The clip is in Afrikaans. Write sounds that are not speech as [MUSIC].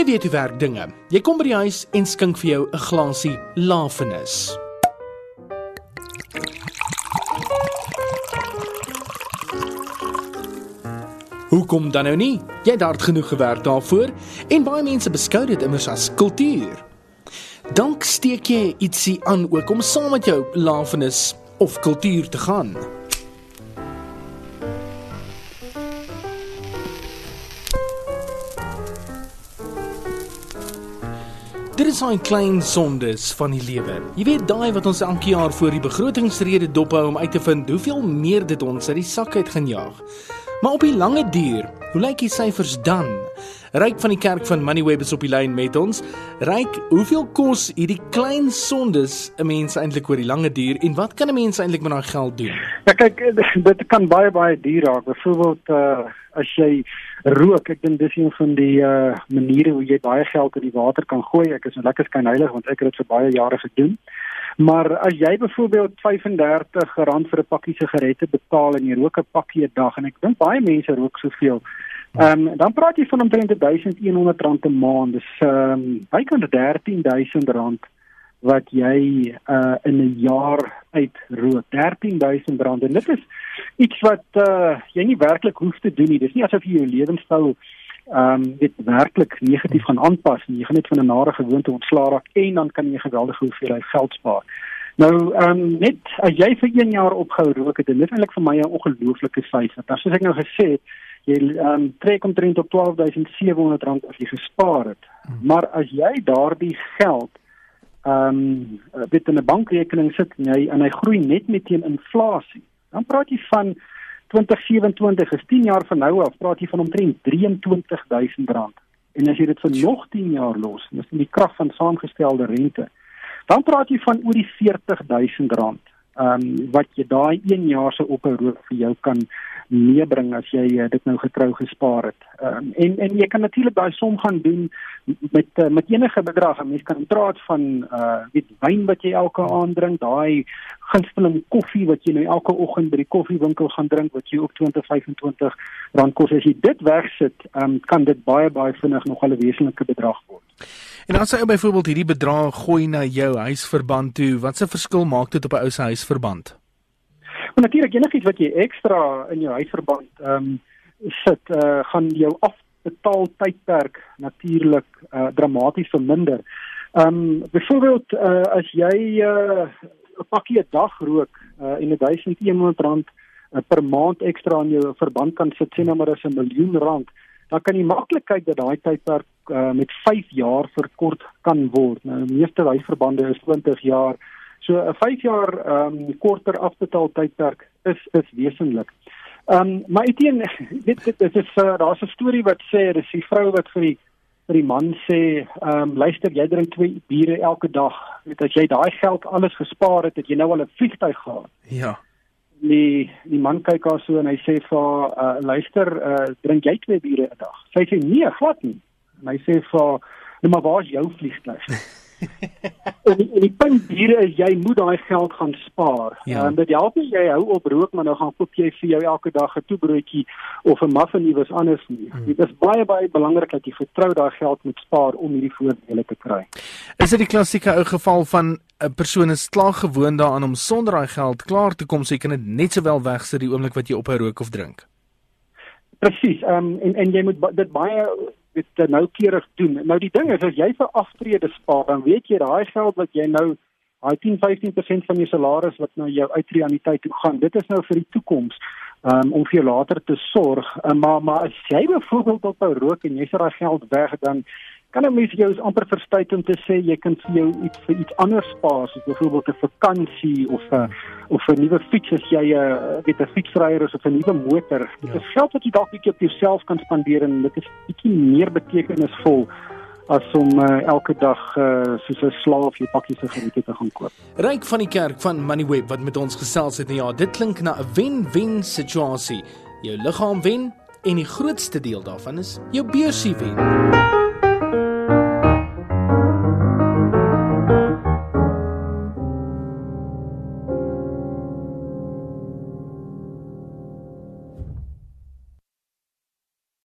Jy weet hoe werk dinge. Jy kom by die huis en skink vir jou 'n glasie lafenis. Hoekom dan nou nie? Jy het hard genoeg gewerk daarvoor en baie mense beskou dit immers as kultuur. Dank steek jy ietsie aan ook om saam met jou lafenis of kultuur te gaan. Dit is daai klein sondes van die lewe. Jy weet daai wat ons elke jaar voor die begrotingsrede dophou om uit te vind hoeveel meer dit ons uit die sak uit gaan jaag. Maar op die lange duur, hoe lyk die syfers dan? Ryk van die kerk van Moneyweb is op die lyn met ons. Ryk, hoeveel kos hierdie klein sondes 'n mens eintlik oor die lange duur en wat kan 'n mens eintlik met daai geld doen? Ja kyk, [LAUGHS] dit kan baie baie duur raak. Byvoorbeeld uh as jy rook, ek dink dis een van die uh maniere hoe jy baie geld in die water kan gooi. Ek is nou lekker skynheilig want ek het dit vir baie jare gedoen. Maar as jy byvoorbeeld R35 vir 'n pakkie sigarette betaal en jy rook 'n pakkie 'n dag en ek dink baie mense rook soveel. Ehm um, dan praat jy van omtrent R1100 'n maand. Dis ehm um, bykans R13000 wat jy uh in 'n jaar uit rook. R13000 en dit is iets wat uh jy nie werklik hoef te doen nie. Dis nie asof jy jou lewenstyl ehm um, dit werklik negatief gaan aanpas nie. Jy gaan net van 'n nare gewoonte ontslaa raak en dan kan jy geweldige hoeveelheid geld spaar. Nou ehm um, net as jy vir 1 jaar ophou rook, dit is eintlik vir my 'n ongelooflike syfer. Want soos ek nou gesê het, jy um, trek omtrent op R12700 as jy gespaar het. Hmm. Maar as jy daardie geld ehm um, dit in 'n bankrekening sit en hy en hy groei net met teen inflasie, dan praat jy van 2027 is 10 jaar van nou af praat jy van omtrent R23000 en as jy dit vir nog 10 jaar los dis in die krag van saamgestelde rente dan praat jy van oor die R40000 ehm um, wat jy daai 1 jaar se rook vir jou kan meebring as jy uh, dit nou getrou gespaar het. Um, en en jy kan natuurlik daai som gaan doen met uh, met enige bedrag. 'n Mens kan praat van uh weet wyn wat jy elke aand drink, daai gunsteling koffie wat jy nou elke oggend by die koffiewinkel gaan drink wat jy ook 20 25 rand kos as jy dit wegsit, um, kan dit baie baie vinnig nog 'n wesenlike bedrag word. En as jy byvoorbeeld hierdie bedrag gooi na jou huisverband toe, wat se verskil maak dit op 'n ou se huisverband? Natuurlik enigiets wat jy ekstra in jou huisverband ehm um, sit, uh, gaan jou afbetaal tydperk natuurlik uh, dramaties verminder. Ehm um, byvoorbeeld uh, as jy 'n uh, pakkie 'n dag rook uh, en 1100 rand uh, per maand ekstra in jou verband kan sit, sê nou maar as 'n miljoen rand, dan kan jy maklik kyk dat daai tydperk uh, met 5 jaar verkort kan word. Nou meeste huisverbande is 20 jaar. So 'n 5 jaar ehm um, korter afbetaal tydperk is is wesentlik. Ehm um, maar eteen [LAUGHS] dit dit, dit is uh, daar's 'n storie wat sê dis die vrou wat vir die vir die man sê ehm um, luister jy drink twee biere elke dag. Net as jy daai geld alles gespaar het, het jy nou al 'n vliegtyg gehad. Ja. Die die man kyk haar so en hy sê vir uh, luister uh, drink jy twee biere 'n dag. Sy sê nee, glad nie. En hy sê vir nou maar waar is jou vliegtyg? [LAUGHS] en, die, en die punt hier is jy moet daai geld gaan spaar. Ja. En dit help nie jy hou op rook maar nou gaan koop jy vir jou elke dag 'n toebroodjie of 'n muffin iewers anders nie. Hmm. Dit is baie baie belangrik dat jy vertrou daai geld moet spaar om hierdie voordele te kry. Is dit die klassieke ou geval van 'n persoon is klaar gewoond daaraan om sonder daai geld klaar te kom, so jy kan dit net sowel wegsit die oomblik wat jy ophou rook of drink? Presies. Ehm um, en en jy moet dit baie dit uh, noukeurig doen. Nou die ding is as jy vir aftrede spaar, dan weet jy daai geld wat jy nou daai 10-15% van jou salaris wat na jou uitreaniteit toe gaan, dit is nou vir die toekoms. Um, om vir jou later te sorg, uh, maar maar as jy byvoorbeeld op 'n rook en jy sit daai geld weg dan kan 'n mens jou amper verstuit om te sê jy kan vir jou iets vir iets anders spaar, soos byvoorbeeld 'n vakansie of 'n of 'n nuwe fiets as jy 'n uh, weet 'n fietsryer is of 'n nuwe motor. Dit ja. is geld wat jy dalk bietjie op jouself kan spandeer en dit is bietjie meer betekenisvol as om uh, elke dag uh, soos 'n slaaf jou pakkies sigarette te gaan koop. Ryk van die kerk van Moneyweb wat met ons gesels het, ja, dit klink na 'n wen-wen situasie. Jou liggaam wen en die grootste deel daarvan is jou beursie wen.